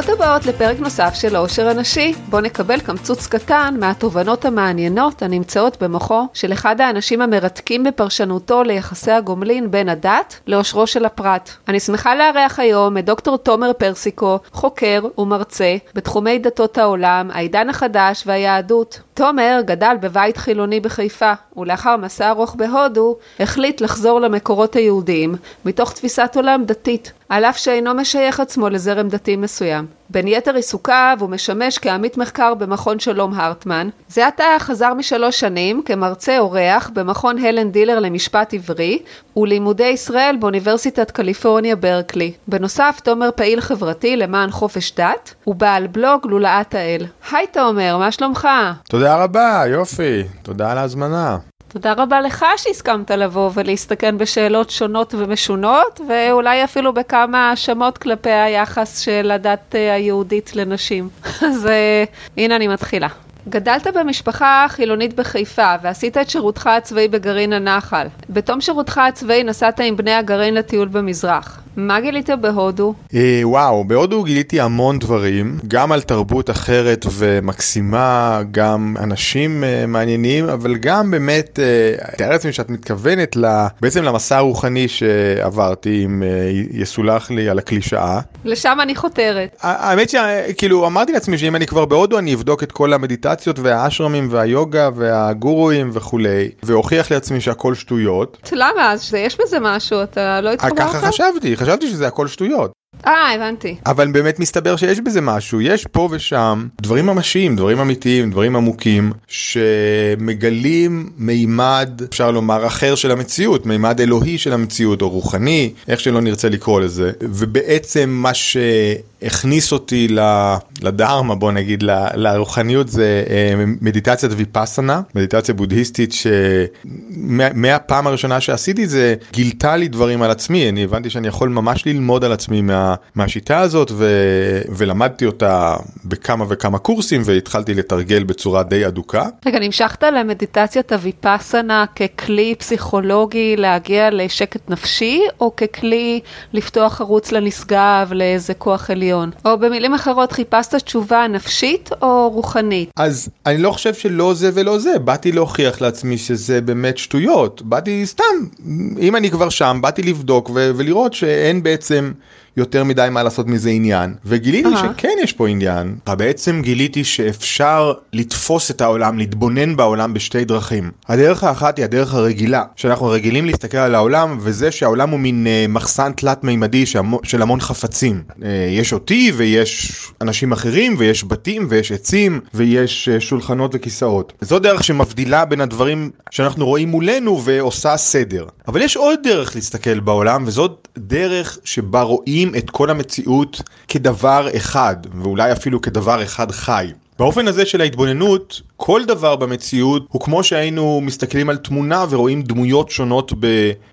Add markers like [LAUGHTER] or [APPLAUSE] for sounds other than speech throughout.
ברוכות הבאות לפרק נוסף של העושר הנשי, בו נקבל קמצוץ קטן מהתובנות המעניינות הנמצאות במוחו של אחד האנשים המרתקים בפרשנותו ליחסי הגומלין בין הדת לאושרו של הפרט. אני שמחה לארח היום את דוקטור תומר פרסיקו, חוקר ומרצה בתחומי דתות העולם, העידן החדש והיהדות. תומר גדל בבית חילוני בחיפה, ולאחר מסע ארוך בהודו, החליט לחזור למקורות היהודיים, מתוך תפיסת עולם דתית, על אף שאינו משייך עצמו לזרם דתי מסוים. בין יתר עיסוקיו הוא משמש כעמית מחקר במכון שלום הרטמן. זה עתה חזר משלוש שנים כמרצה אורח במכון הלן דילר למשפט עברי ולימודי ישראל באוניברסיטת קליפורניה ברקלי. בנוסף, תומר פעיל חברתי למען חופש דת ובעל בלוג לולאת האל. היי תומר, מה שלומך? תודה רבה, יופי. תודה על ההזמנה. תודה רבה לך שהסכמת לבוא ולהסתכן בשאלות שונות ומשונות, ואולי אפילו בכמה האשמות כלפי היחס של הדת היהודית לנשים. [LAUGHS] אז אה, הנה אני מתחילה. גדלת במשפחה חילונית בחיפה ועשית את שירותך הצבאי בגרעין הנחל. בתום שירותך הצבאי נסעת עם בני הגרעין לטיול במזרח. מה גילית בהודו? אה, וואו, בהודו גיליתי המון דברים, גם על תרבות אחרת ומקסימה, גם אנשים אה, מעניינים, אבל גם באמת, אה, תאר לעצמי שאת מתכוונת ל, בעצם למסע הרוחני שעברתי, אם אה, יסולח לי על הקלישאה. לשם אני חותרת. האמת שכאילו אמרתי לעצמי שאם אני כבר בהודו אני אבדוק את כל המדיטציות והאשרמים והיוגה והגורואים וכולי, והוכיח לעצמי שהכל שטויות. למה? אז יש בזה משהו, אתה לא התחברת? ככה חשבתי, חשבתי שזה הכל שטויות. אה, הבנתי. אבל באמת מסתבר שיש בזה משהו, יש פה ושם דברים ממשיים, דברים אמיתיים, דברים עמוקים, שמגלים מימד, אפשר לומר, אחר של המציאות, מימד אלוהי של המציאות, או רוחני, איך שלא נרצה לקרוא לזה, ובעצם מה ש... הכניס אותי לדהרמה, בוא נגיד, לרוחניות זה אה, מדיטציית ויפאסנה, מדיטציה בודהיסטית שמהפעם הראשונה שעשיתי זה גילתה לי דברים על עצמי, אני הבנתי שאני יכול ממש ללמוד על עצמי מה, מהשיטה הזאת ו, ולמדתי אותה בכמה וכמה קורסים והתחלתי לתרגל בצורה די אדוקה. רגע, נמשכת למדיטציית הויפאסנה ככלי פסיכולוגי להגיע לשקט נפשי, או ככלי לפתוח ערוץ לנשגב לאיזה כוח עליון? או במילים אחרות, חיפשת תשובה נפשית או רוחנית? אז אני לא חושב שלא זה ולא זה, באתי להוכיח לעצמי שזה באמת שטויות. באתי סתם, אם אני כבר שם, באתי לבדוק ולראות שאין בעצם... יותר מדי מה לעשות מזה עניין, וגיליתי uh-huh. שכן יש פה עניין. בעצם גיליתי שאפשר לתפוס את העולם, להתבונן בעולם בשתי דרכים. הדרך האחת היא הדרך הרגילה, שאנחנו רגילים להסתכל על העולם, וזה שהעולם הוא מין uh, מחסן תלת מימדי של המון חפצים. Uh, יש אותי ויש אנשים אחרים ויש בתים ויש עצים ויש uh, שולחנות וכיסאות. זו דרך שמבדילה בין הדברים שאנחנו רואים מולנו ועושה סדר. אבל יש עוד דרך להסתכל בעולם וזאת דרך שבה רואים את כל המציאות כדבר אחד ואולי אפילו כדבר אחד חי. באופן הזה של ההתבוננות, כל דבר במציאות הוא כמו שהיינו מסתכלים על תמונה ורואים דמויות שונות ב...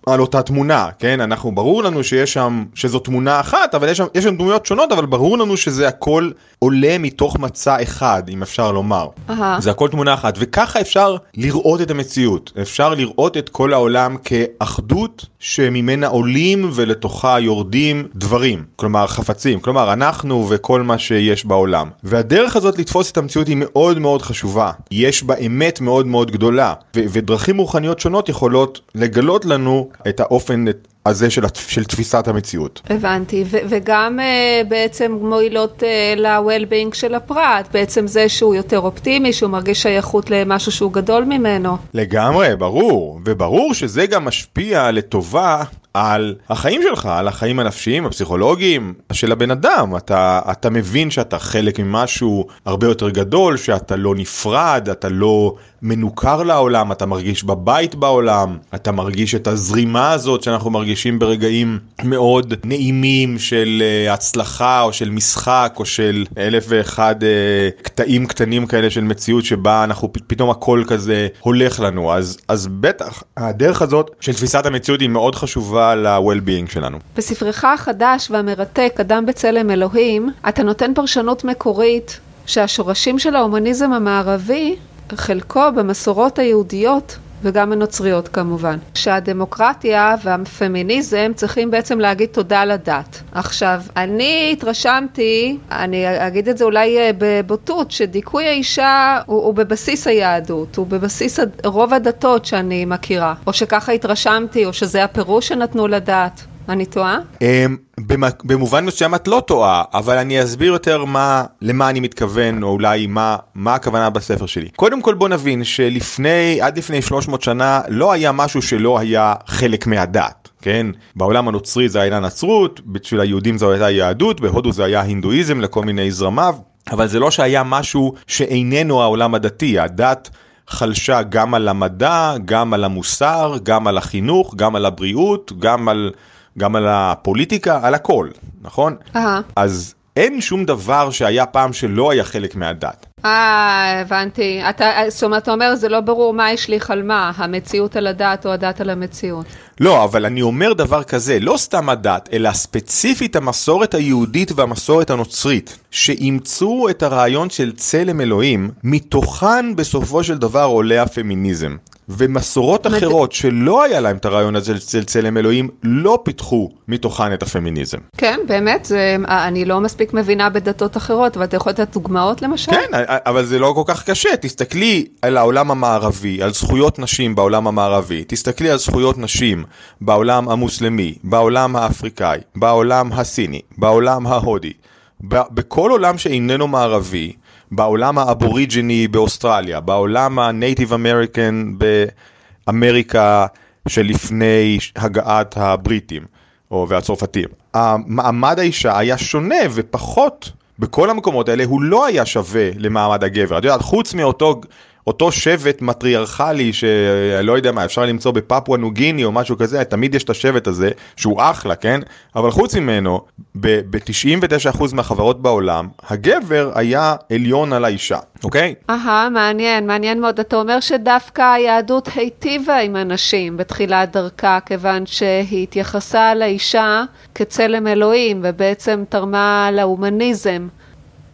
על אותה תמונה, כן? אנחנו, ברור לנו שיש שם, שזו תמונה אחת, אבל יש שם, יש שם דמויות שונות, אבל ברור לנו שזה הכל עולה מתוך מצע אחד, אם אפשר לומר. Uh-huh. זה הכל תמונה אחת, וככה אפשר לראות את המציאות. אפשר לראות את כל העולם כאחדות שממנה עולים ולתוכה יורדים דברים, כלומר חפצים, כלומר אנחנו וכל מה שיש בעולם. והדרך הזאת לתפוס את המציאות היא מאוד מאוד חשובה. יש בה אמת מאוד מאוד גדולה, ו- ודרכים רוחניות שונות יכולות לגלות לנו את האופן הזה של, של תפיסת המציאות. הבנתי, ו- וגם uh, בעצם מועילות uh, ל-well-being של הפרט, בעצם זה שהוא יותר אופטימי, שהוא מרגיש שייכות למשהו שהוא גדול ממנו. לגמרי, ברור, וברור שזה גם משפיע לטובה על החיים שלך, על החיים הנפשיים, הפסיכולוגיים של הבן אדם. אתה, אתה מבין שאתה חלק ממשהו הרבה יותר גדול, שאתה לא נפרד, אתה לא מנוכר לעולם, אתה מרגיש בבית בעולם, אתה מרגיש את הזרימה הזאת שאנחנו מרגישים ברגעים מאוד נעימים של uh, הצלחה או של משחק או של אלף ואחד uh, קטעים קטנים כאלה של מציאות שבה אנחנו פתאום הכל כזה הולך לנו. אז, אז בטח, הדרך הזאת של תפיסת המציאות היא מאוד חשובה ל-well-being שלנו. בספרך החדש והמרתק, אדם בצלם אלוהים, אתה נותן פרשנות מקורית שהשורשים של ההומניזם המערבי חלקו במסורות היהודיות וגם הנוצריות כמובן, שהדמוקרטיה והפמיניזם צריכים בעצם להגיד תודה לדת. עכשיו, אני התרשמתי, אני אגיד את זה אולי אה, בבוטות, שדיכוי האישה הוא, הוא בבסיס היהדות, הוא בבסיס רוב הדתות שאני מכירה, או שככה התרשמתי, או שזה הפירוש שנתנו לדת. אני טועה? אמ, במובן מסוים את לא טועה, אבל אני אסביר יותר מה, למה אני מתכוון, או אולי מה, מה הכוונה בספר שלי. קודם כל בוא נבין שלפני, עד לפני 300 שנה, לא היה משהו שלא היה חלק מהדת. כן? בעולם הנוצרי זה היה נצרות, בשביל היהודים זו הייתה יהדות, בהודו זה היה הינדואיזם לכל מיני זרמיו, אבל זה לא שהיה משהו שאיננו העולם הדתי, הדת חלשה גם על המדע, גם על המוסר, גם על החינוך, גם על הבריאות, גם על גם על הפוליטיקה, על הכל, נכון? אהה. אז אין שום דבר שהיה פעם שלא היה חלק מהדת. אה, הבנתי. אתה, זאת אומרת, אתה אומר, זה לא ברור מה השליך על מה, המציאות על הדת או הדת על המציאות. לא, אבל אני אומר דבר כזה, לא סתם הדת, אלא ספציפית המסורת היהודית והמסורת הנוצרית, שאימצו את הרעיון של צלם אלוהים, מתוכן בסופו של דבר עולה הפמיניזם. ומסורות אחרות שלא היה להם את הרעיון הזה של צלם אלוהים, לא פיתחו מתוכן את הפמיניזם. כן, באמת, זה, אני לא מספיק מבינה בדתות אחרות, ואתה יכול לתת דוגמאות למשל? כן, אבל זה לא כל כך קשה. תסתכלי על העולם המערבי, על זכויות נשים בעולם המערבי, תסתכלי על זכויות נשים בעולם המוסלמי, בעולם האפריקאי, בעולם הסיני, בעולם ההודי. בכל עולם שאיננו מערבי, בעולם האבוריג'יני באוסטרליה, בעולם הנייטיב אמריקן באמריקה שלפני הגעת הבריטים או והצרפתים. מעמד האישה היה שונה ופחות בכל המקומות האלה הוא לא היה שווה למעמד הגבר. את יודעת, חוץ מאותו אותו שבט מטריארכלי שלא יודע מה, אפשר למצוא בפפואה נוגיני או משהו כזה, תמיד יש את השבט הזה, שהוא אחלה, כן? אבל חוץ ממנו, ב-99% מהחברות בעולם, הגבר היה עליון על האישה, אוקיי? אהה, מעניין, מעניין מאוד. אתה אומר שדווקא היהדות היטיבה עם הנשים בתחילת דרכה, כיוון שהיא התייחסה לאישה כצלם אלוהים, ובעצם תרמה להומניזם.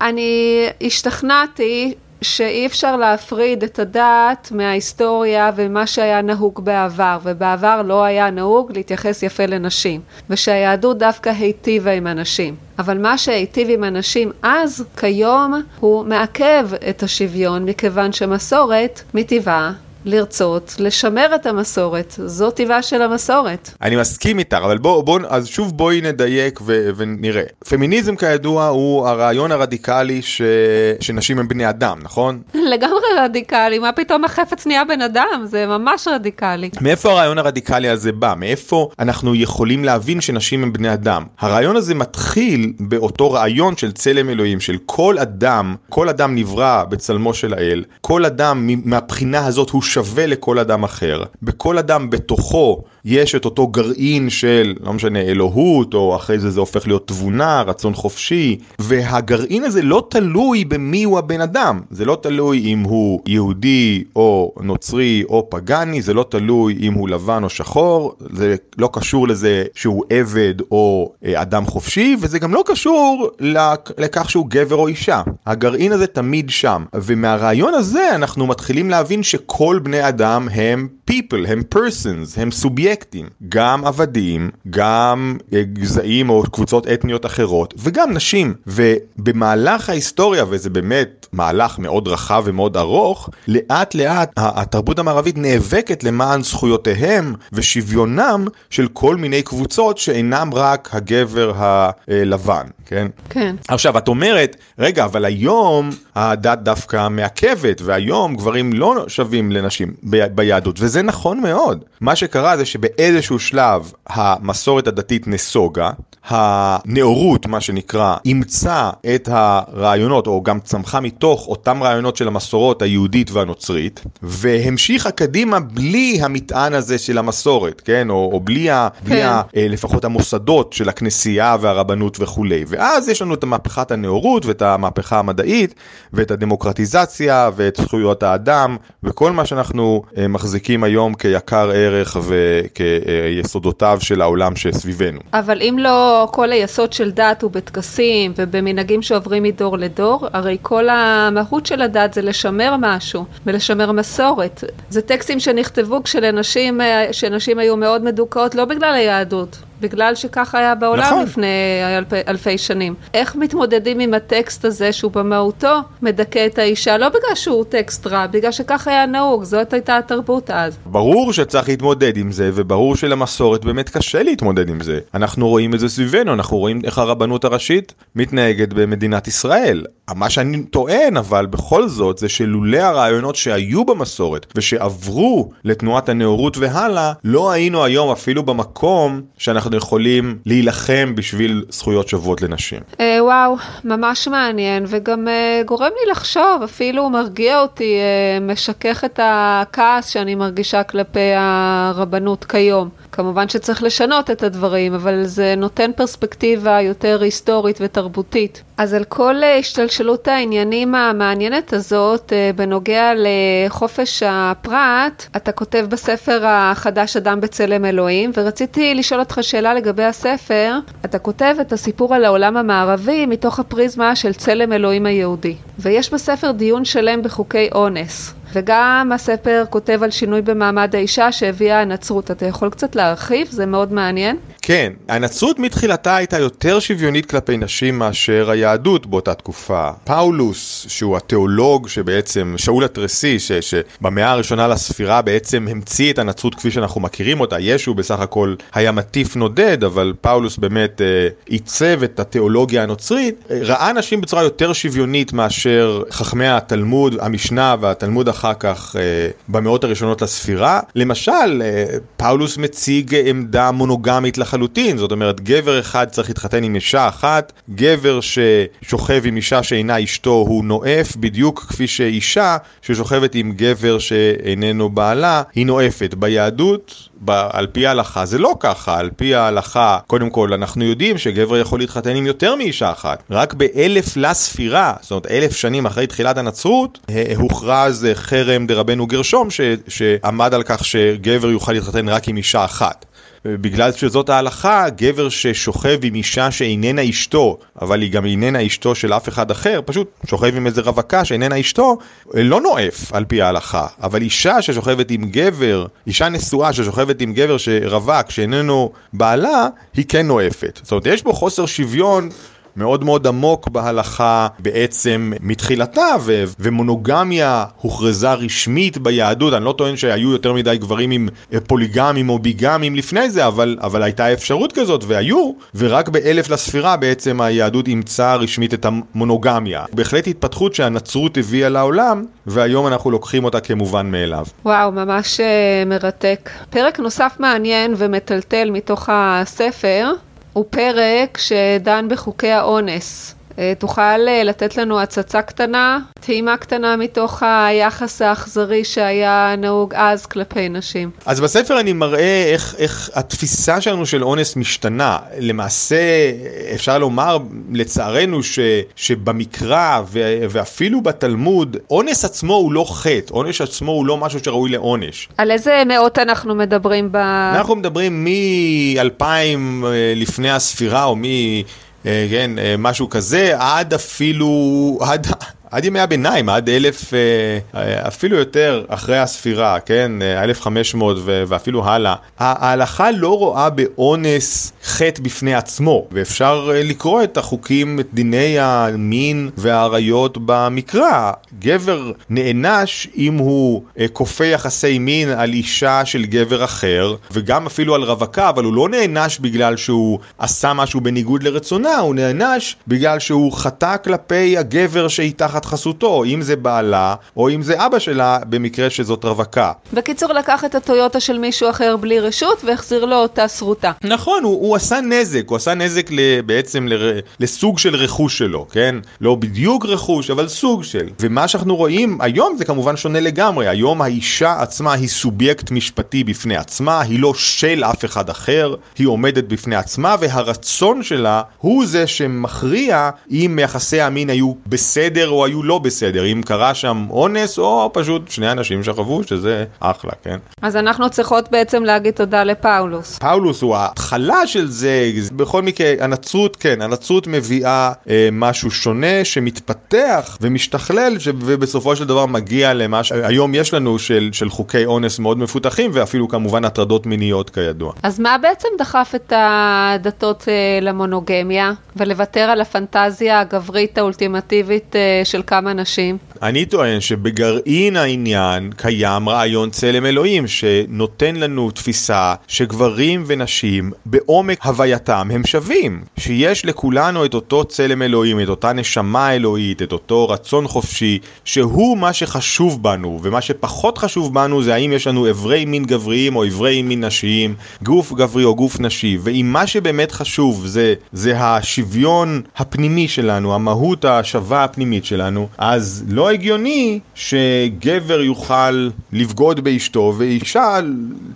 אני השתכנעתי שאי אפשר להפריד את הדת מההיסטוריה ומה שהיה נהוג בעבר, ובעבר לא היה נהוג להתייחס יפה לנשים, ושהיהדות דווקא היטיבה עם הנשים. אבל מה שהיטיב עם הנשים אז, כיום, הוא מעכב את השוויון, מכיוון שמסורת, מטבעה, לרצות לשמר את המסורת, זו טבעה של המסורת. אני מסכים איתך, אבל בוא, בוא, אז שוב בואי נדייק ו, ונראה. פמיניזם כידוע הוא הרעיון הרדיקלי ש, שנשים הם בני אדם, נכון? [LAUGHS] לגמרי רדיקלי, מה פתאום החפץ נהיה בן אדם? זה ממש רדיקלי. מאיפה הרעיון הרדיקלי הזה בא? מאיפה אנחנו יכולים להבין שנשים הם בני אדם? הרעיון הזה מתחיל באותו רעיון של צלם אלוהים, של כל אדם, כל אדם נברא בצלמו של האל, כל אדם מהבחינה הזאת הוא שווה לכל אדם אחר. בכל אדם בתוכו יש את אותו גרעין של, לא משנה, אלוהות, או אחרי זה זה הופך להיות תבונה, רצון חופשי, והגרעין הזה לא תלוי במי הוא הבן אדם. זה לא תלוי אם הוא יהודי או נוצרי או פגאני, זה לא תלוי אם הוא לבן או שחור, זה לא קשור לזה שהוא עבד או אה, אדם חופשי, וזה גם לא קשור לכך שהוא גבר או אישה. הגרעין הזה תמיד שם, ומהרעיון הזה אנחנו מתחילים להבין שכל בני אדם הם people, הם persons, הם סובייקטים, גם עבדים, גם אה, גזעים או קבוצות אתניות אחרות, וגם נשים. ובמהלך ההיסטוריה, וזה באמת מהלך מאוד רחב ומאוד ארוך, לאט לאט התרבות המערבית נאבקת למען זכויותיהם ושוויונם של כל מיני קבוצות שאינם רק הגבר הלבן, כן? כן. עכשיו, את אומרת, רגע, אבל היום הדת דווקא מעכבת, והיום גברים לא שווים לנשים ביהדות, וזה נכון מאוד. מה שקרה זה שבאיזשהו שלב המסורת הדתית נסוגה, הנאורות, מה שנקרא, אימצה את הרעיונות, או גם צמחה מתוך אותם רעיונות של המסורות היהודית והנוצרית, והמשיכה קדימה בלי המטען הזה של המסורת, כן? או, או בלי, ה, כן. בלי ה, אה, לפחות המוסדות של הכנסייה והרבנות וכולי. ואז יש לנו את מהפכת הנאורות ואת המהפכה המדעית, ואת הדמוקרטיזציה, ואת זכויות האדם, וכל מה שאנחנו אה, מחזיקים היום כיקר ערך וכיסודותיו של העולם שסביבנו. אבל אם לא כל היסוד של דת הוא בטקסים ובמנהגים שעוברים מדור לדור, הרי כל המהות של הדת זה לשמר משהו ולשמר מסורת. זה טקסטים שנכתבו כשנשים היו מאוד מדוכאות לא בגלל היהדות, בגלל שככה היה בעולם נכון. לפני אלפי, אלפי שנים. איך מתמודדים עם הטקסט הזה שהוא במהותו מדכא את האישה, לא בגלל שהוא טקסט רע, בגלל שככה היה נהוג, זאת הייתה התרבות אז. ברור שצריך להתמודד עם זה, וברור שלמסורת באמת קשה להתמודד עם זה. אנחנו רואים את זה סביבנו, אנחנו רואים איך הרבנות הראשית מתנהגת במדינת ישראל. מה שאני טוען אבל בכל זאת זה שלולא הרעיונות שהיו במסורת ושעברו לתנועת הנאורות והלאה, לא היינו היום אפילו במקום שאנחנו אנחנו יכולים להילחם בשביל זכויות שוות לנשים. אה, וואו, ממש מעניין, וגם אה, גורם לי לחשוב, אפילו מרגיע אותי, אה, משכך את הכעס שאני מרגישה כלפי הרבנות כיום. כמובן שצריך לשנות את הדברים, אבל זה נותן פרספקטיבה יותר היסטורית ותרבותית. אז על כל השתלשלות העניינים המעניינת הזאת, בנוגע לחופש הפרט, אתה כותב בספר החדש אדם בצלם אלוהים, ורציתי לשאול אותך שאלה לגבי הספר. אתה כותב את הסיפור על העולם המערבי מתוך הפריזמה של צלם אלוהים היהודי. ויש בספר דיון שלם בחוקי אונס. וגם הספר כותב על שינוי במעמד האישה שהביאה הנצרות. אתה יכול קצת להרחיב? זה מאוד מעניין. כן, הנצרות מתחילתה הייתה יותר שוויונית כלפי נשים מאשר היהדות באותה תקופה. פאולוס, שהוא התיאולוג שבעצם, שאול התרסי, ש, שבמאה הראשונה לספירה בעצם המציא את הנצרות כפי שאנחנו מכירים אותה. ישו בסך הכל היה מטיף נודד, אבל פאולוס באמת אה, עיצב את התיאולוגיה הנוצרית. ראה נשים בצורה יותר שוויונית מאשר חכמי התלמוד, המשנה והתלמוד אחר כך אה, במאות הראשונות לספירה. למשל, אה, פאולוס מציג עמדה מונוגמית לח... לחלוטין, זאת אומרת גבר אחד צריך להתחתן עם אישה אחת, גבר ששוכב עם אישה שאינה אשתו הוא נואף, בדיוק כפי שאישה ששוכבת עם גבר שאיננו בעלה היא נואפת. ביהדות, ב- על פי ההלכה זה לא ככה, על פי ההלכה, קודם כל אנחנו יודעים שגבר יכול להתחתן עם יותר מאישה אחת. רק באלף לספירה, זאת אומרת אלף שנים אחרי תחילת הנצרות, הוכרז חרם דרבנו גרשום ש- שעמד על כך שגבר יוכל להתחתן רק עם אישה אחת. בגלל שזאת ההלכה, גבר ששוכב עם אישה שאיננה אשתו, אבל היא גם איננה אשתו של אף אחד אחר, פשוט שוכב עם איזה רווקה שאיננה אשתו, לא נואף על פי ההלכה. אבל אישה ששוכבת עם גבר, אישה נשואה ששוכבת עם גבר שרווק, שאיננו בעלה, היא כן נואפת. זאת אומרת, יש פה חוסר שוויון מאוד מאוד עמוק בהלכה בעצם מתחילתה, ו- ומונוגמיה הוכרזה רשמית ביהדות, אני לא טוען שהיו יותר מדי גברים עם פוליגמים או ביגמים לפני זה, אבל, אבל הייתה אפשרות כזאת, והיו, ורק באלף לספירה בעצם היהדות אימצה רשמית את המונוגמיה. בהחלט התפתחות שהנצרות הביאה לעולם, והיום אנחנו לוקחים אותה כמובן מאליו. וואו, ממש uh, מרתק. פרק נוסף מעניין ומטלטל מתוך הספר. הוא פרק שדן בחוקי האונס. אה, תוכל אה, לתת לנו הצצה קטנה, טעימה קטנה מתוך היחס האכזרי שהיה נהוג אז כלפי נשים. אז בספר אני מראה איך, איך התפיסה שלנו של אונס משתנה. למעשה אפשר לומר לצערנו ש, שבמקרא ו, ואפילו בתלמוד, אונס עצמו הוא לא חטא, אונס עצמו הוא לא משהו שראוי לעונש. על איזה מאות אנחנו מדברים ב... אנחנו מדברים מ-2000 אה, לפני הספירה או מ... אה, כן, אה, משהו כזה, עד אפילו, עד, עד ימי הביניים, עד אלף, אה, אפילו יותר אחרי הספירה, כן, 1500 ואפילו הלאה. ההלכה לא רואה באונס חטא בפני עצמו, ואפשר לקרוא את החוקים, את דיני המין והעריות במקרא. גבר נענש אם הוא כופה יחסי מין על אישה של גבר אחר, וגם אפילו על רווקה, אבל הוא לא נענש בגלל שהוא עשה משהו בניגוד לרצונה, הוא נענש בגלל שהוא חטא כלפי הגבר שהיא תחת תחת חסותו, אם זה בעלה, או אם זה אבא שלה, במקרה שזאת רווקה. בקיצור, לקח את הטויוטה של מישהו אחר בלי רשות, והחזיר לו אותה שרוטה. נכון, הוא, הוא עשה נזק, הוא עשה נזק בעצם ל, לסוג של רכוש שלו, כן? לא בדיוק רכוש, אבל סוג של. ומה שאנחנו רואים היום זה כמובן שונה לגמרי. היום האישה עצמה היא סובייקט משפטי בפני עצמה, היא לא של אף אחד אחר, היא עומדת בפני עצמה, והרצון שלה הוא זה שמכריע אם יחסי המין היו בסדר או היו... היו לא בסדר, אם קרה שם אונס או פשוט שני אנשים שכבו, שזה אחלה, כן? אז אנחנו צריכות בעצם להגיד תודה לפאולוס. פאולוס הוא ההתחלה של זה, בכל מקרה, הנצרות, כן, הנצרות מביאה אה, משהו שונה שמתפתח ומשתכלל, ש... ובסופו של דבר מגיע למה שהיום יש לנו של, של חוקי אונס מאוד מפותחים, ואפילו כמובן הטרדות מיניות כידוע. אז מה בעצם דחף את הדתות אה, למונוגמיה ולוותר על הפנטזיה הגברית האולטימטיבית אה, של כמה נשים? אני טוען שבגרעין העניין קיים רעיון צלם אלוהים שנותן לנו תפיסה שגברים ונשים בעומק הווייתם הם שווים, שיש לכולנו את אותו צלם אלוהים, את אותה נשמה אלוהית, את אותו רצון חופשי, שהוא מה שחשוב בנו, ומה שפחות חשוב בנו זה האם יש לנו אברי מין גבריים או אברי מין נשיים, גוף גברי או גוף נשי, ואם מה שבאמת חשוב זה, זה השוויון הפנימי שלנו, המהות השווה הפנימית שלנו, אז לא הגיוני שגבר יוכל לבגוד באשתו ואישה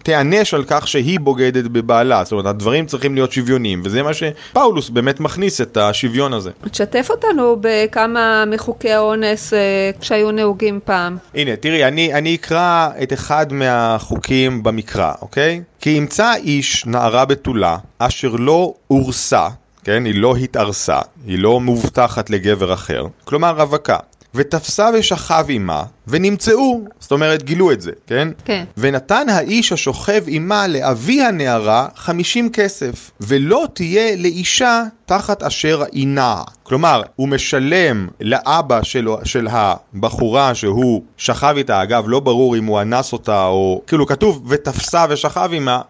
תיענש על כך שהיא בוגדת בבעלה. זאת אומרת, הדברים צריכים להיות שוויוניים, וזה מה שפאולוס באמת מכניס את השוויון הזה. תשתף אותנו בכמה מחוקי האונס אה, שהיו נהוגים פעם. הנה, תראי, אני, אני אקרא את אחד מהחוקים במקרא, אוקיי? כי ימצא איש נערה בתולה, אשר לא הורסה, כן? היא לא התארסה, היא לא מובטחת לגבר אחר, כלומר רווקה. ותפסה ושכב עמה, ונמצאו, זאת אומרת גילו את זה, כן? כן. ונתן האיש השוכב עמה לאבי הנערה חמישים כסף, ולא תהיה לאישה תחת אשר היא נעה. כלומר, הוא משלם לאבא של, של הבחורה שהוא שכב איתה, אגב, לא ברור אם הוא אנס אותה או... כאילו כתוב, ותפסה ושכב עמה.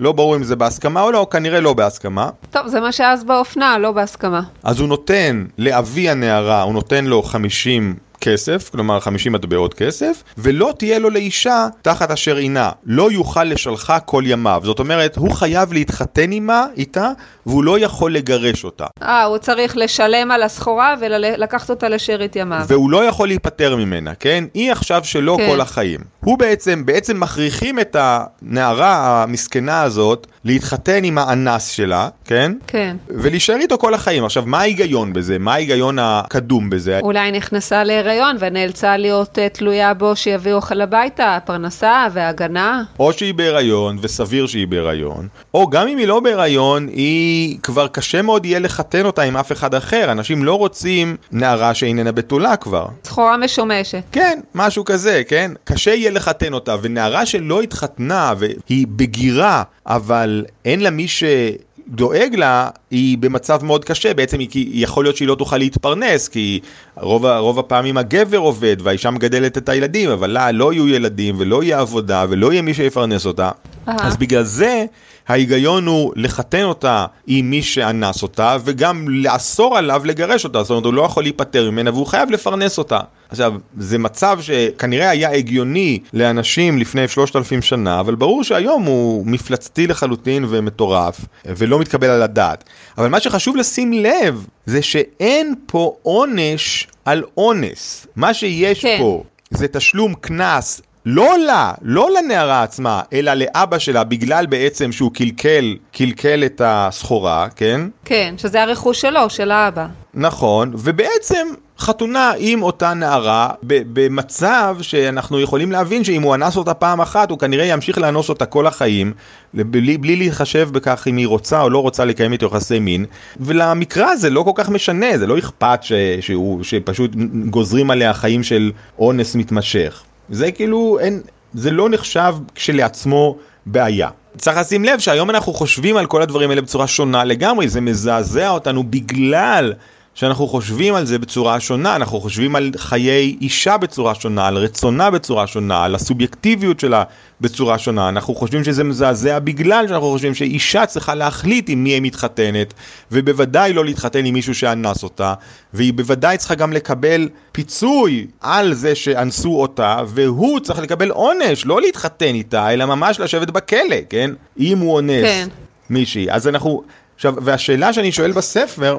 לא ברור אם זה בהסכמה או לא, כנראה לא בהסכמה. טוב, זה מה שאז באופנה, לא בהסכמה. אז הוא נותן לאבי הנערה, הוא נותן לו 50 כסף, כלומר 50 מטבעות כסף, ולא תהיה לו לאישה תחת אשר עינה. לא יוכל לשלחה כל ימיו. זאת אומרת, הוא חייב להתחתן עמה, איתה, והוא לא יכול לגרש אותה. אה, הוא צריך לשלם על הסחורה ולקחת אותה לשארית ימיו. והוא לא יכול להיפטר ממנה, כן? היא עכשיו שלו כן. כל החיים. הוא בעצם, בעצם מכריחים את הנערה המסכנה הזאת להתחתן עם האנס שלה, כן? כן. ולהישאר איתו כל החיים. עכשיו, מה ההיגיון בזה? מה ההיגיון הקדום בזה? אולי נכנסה להיריון ונאלצה להיות uh, תלויה בו שיביא אוכל הביתה, הפרנסה והגנה. או שהיא בהיריון, וסביר שהיא בהיריון, או גם אם היא לא בהיריון, היא כבר קשה מאוד יהיה לחתן אותה עם אף אחד אחר. אנשים לא רוצים נערה שאיננה בתולה כבר. סחורה משומשת. כן, משהו כזה, כן? קשה יהיה לחתן אותה, ונערה שלא התחתנה והיא בגירה, אבל אין לה מי ש... דואג לה, היא במצב מאוד קשה, בעצם היא, יכול להיות שהיא לא תוכל להתפרנס, כי רוב, רוב הפעמים הגבר עובד והאישה מגדלת את הילדים, אבל לה לא יהיו ילדים ולא יהיה עבודה ולא יהיה מי שיפרנס אותה. Aha. אז בגלל זה ההיגיון הוא לחתן אותה עם מי שאנס אותה, וגם לאסור עליו לגרש אותה, זאת אומרת הוא לא יכול להיפטר ממנה והוא חייב לפרנס אותה. עכשיו, זה מצב שכנראה היה הגיוני לאנשים לפני שלושת אלפים שנה, אבל ברור שהיום הוא מפלצתי לחלוטין ומטורף, ולא מתקבל על הדעת. אבל מה שחשוב לשים לב, זה שאין פה עונש על אונס. מה שיש כן. פה זה תשלום קנס לא לה, לא לנערה עצמה, אלא לאבא שלה, בגלל בעצם שהוא קלקל, קלקל את הסחורה, כן? כן, שזה הרכוש שלו, של האבא. נכון, ובעצם חתונה עם אותה נערה במצב שאנחנו יכולים להבין שאם הוא אנס אותה פעם אחת, הוא כנראה ימשיך לאנוס אותה כל החיים, בלי, בלי להתחשב בכך אם היא רוצה או לא רוצה לקיים איתו יחסי מין, ולמקרא הזה לא כל כך משנה, זה לא אכפת ש, שהוא, שפשוט גוזרים עליה חיים של אונס מתמשך. זה כאילו, אין, זה לא נחשב כשלעצמו בעיה. צריך לשים לב שהיום אנחנו חושבים על כל הדברים האלה בצורה שונה לגמרי, זה מזעזע אותנו בגלל שאנחנו חושבים על זה בצורה שונה, אנחנו חושבים על חיי אישה בצורה שונה, על רצונה בצורה שונה, על הסובייקטיביות שלה בצורה שונה. אנחנו חושבים שזה מזעזע בגלל שאנחנו חושבים שאישה צריכה להחליט עם מי היא מתחתנת, ובוודאי לא להתחתן עם מישהו שאנס אותה, והיא בוודאי צריכה גם לקבל פיצוי על זה שאנסו אותה, והוא צריך לקבל עונש, לא להתחתן איתה, אלא ממש לשבת בכלא, כן? אם הוא אונס כן. מישהי. אז אנחנו... עכשיו, והשאלה שאני שואל בספר,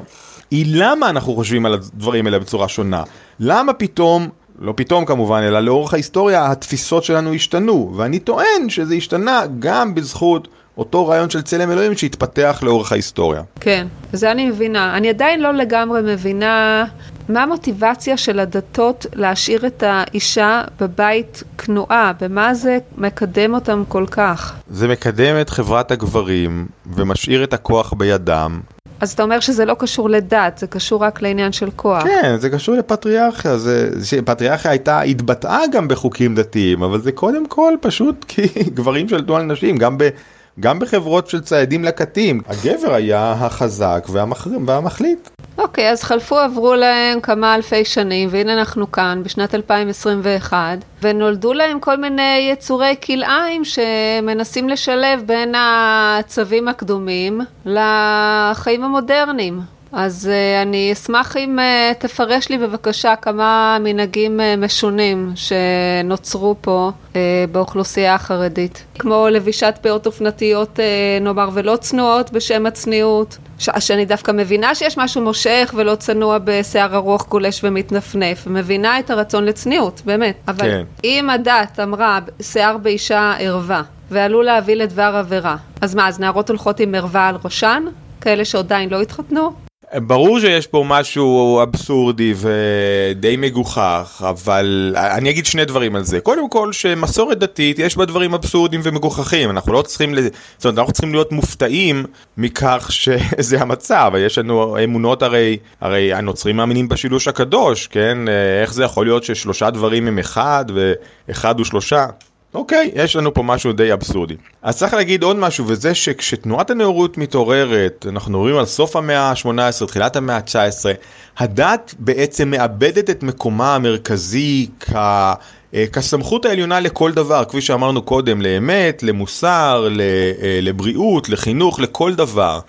היא למה אנחנו חושבים על הדברים האלה בצורה שונה. למה פתאום, לא פתאום כמובן, אלא לאורך ההיסטוריה התפיסות שלנו השתנו, ואני טוען שזה השתנה גם בזכות אותו רעיון של צלם אלוהים שהתפתח לאורך ההיסטוריה. כן, זה אני מבינה. אני עדיין לא לגמרי מבינה מה המוטיבציה של הדתות להשאיר את האישה בבית כנועה? במה זה מקדם אותם כל כך? זה מקדם את חברת הגברים ומשאיר את הכוח בידם. אז אתה אומר שזה לא קשור לדת, זה קשור רק לעניין של כוח. כן, זה קשור לפטריארכיה, זה, פטריארכיה הייתה, התבטאה גם בחוקים דתיים, אבל זה קודם כל פשוט [LAUGHS] כי גברים שלטו על נשים, גם ב... גם בחברות של ציידים לקטים, הגבר היה החזק והמחרים, והמחליט. אוקיי, okay, אז חלפו עברו להם כמה אלפי שנים, והנה אנחנו כאן בשנת 2021, ונולדו להם כל מיני יצורי כלאיים שמנסים לשלב בין הצווים הקדומים לחיים המודרניים. אז uh, אני אשמח אם uh, תפרש לי בבקשה כמה מנהגים uh, משונים שנוצרו פה uh, באוכלוסייה החרדית, כמו לבישת פאות אופנתיות uh, נאמר ולא צנועות בשם הצניעות, שאני דווקא מבינה שיש משהו מושך ולא צנוע בשיער ארוך גולש ומתנפנף, מבינה את הרצון לצניעות, באמת, אבל כן. אם הדת אמרה שיער באישה ערווה ועלול להביא לדבר עבירה, אז מה, אז נערות הולכות עם ערווה על ראשן? כאלה שעדיין לא התחתנו? ברור שיש פה משהו אבסורדי ודי מגוחך, אבל אני אגיד שני דברים על זה. קודם כל, שמסורת דתית יש בה דברים אבסורדים ומגוחכים. אנחנו לא צריכים, זאת אומרת, אנחנו צריכים להיות מופתעים מכך [LAUGHS] שזה המצב. יש לנו אמונות הרי, הרי הנוצרים מאמינים בשילוש הקדוש, כן? איך זה יכול להיות ששלושה דברים הם אחד ואחד הוא שלושה? אוקיי, יש לנו פה משהו די אבסורדי. אז צריך להגיד עוד משהו, וזה שכשתנועת הנאורות מתעוררת, אנחנו מדברים על סוף המאה ה-18, תחילת המאה ה-19, הדת בעצם מאבדת את מקומה המרכזי כ... אה, כסמכות העליונה לכל דבר, כפי שאמרנו קודם, לאמת, למוסר, אה, לבריאות, לחינוך, לכל דבר.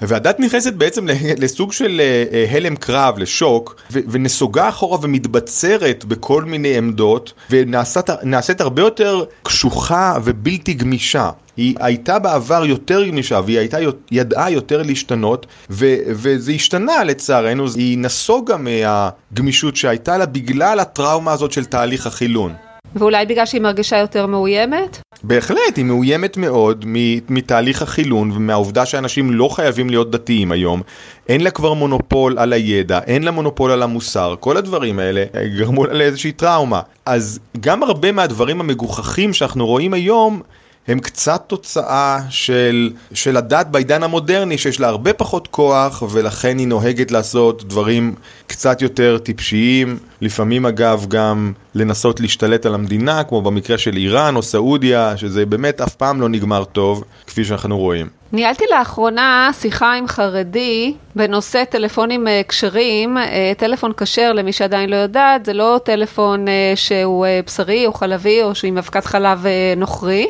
והדת נכנסת בעצם [LAUGHS] לסוג של אה, אה, הלם קרב, לשוק, ונסוגה אחורה ומתבצרת בכל מיני עמדות, ונעשית הרבה יותר קשוחה ובלתי גמישה. היא הייתה בעבר יותר גמישה והיא הייתה, ידעה יותר להשתנות ו, וזה השתנה לצערנו, היא נסוגה מהגמישות שהייתה לה בגלל הטראומה הזאת של תהליך החילון. ואולי בגלל שהיא מרגישה יותר מאוימת? בהחלט, היא מאוימת מאוד מתהליך החילון ומהעובדה שאנשים לא חייבים להיות דתיים היום. אין לה כבר מונופול על הידע, אין לה מונופול על המוסר, כל הדברים האלה גרמו לה לאיזושהי טראומה. אז גם הרבה מהדברים המגוחכים שאנחנו רואים היום הם קצת תוצאה של, של הדת בעידן המודרני שיש לה הרבה פחות כוח ולכן היא נוהגת לעשות דברים קצת יותר טיפשיים, לפעמים אגב גם לנסות להשתלט על המדינה כמו במקרה של איראן או סעודיה שזה באמת אף פעם לא נגמר טוב כפי שאנחנו רואים. ניהלתי לאחרונה שיחה עם חרדי בנושא טלפונים אה, כשרים, אה, טלפון כשר למי שעדיין לא יודעת, זה לא טלפון אה, שהוא בשרי או חלבי או שהוא עם אבקת חלב נוכרי,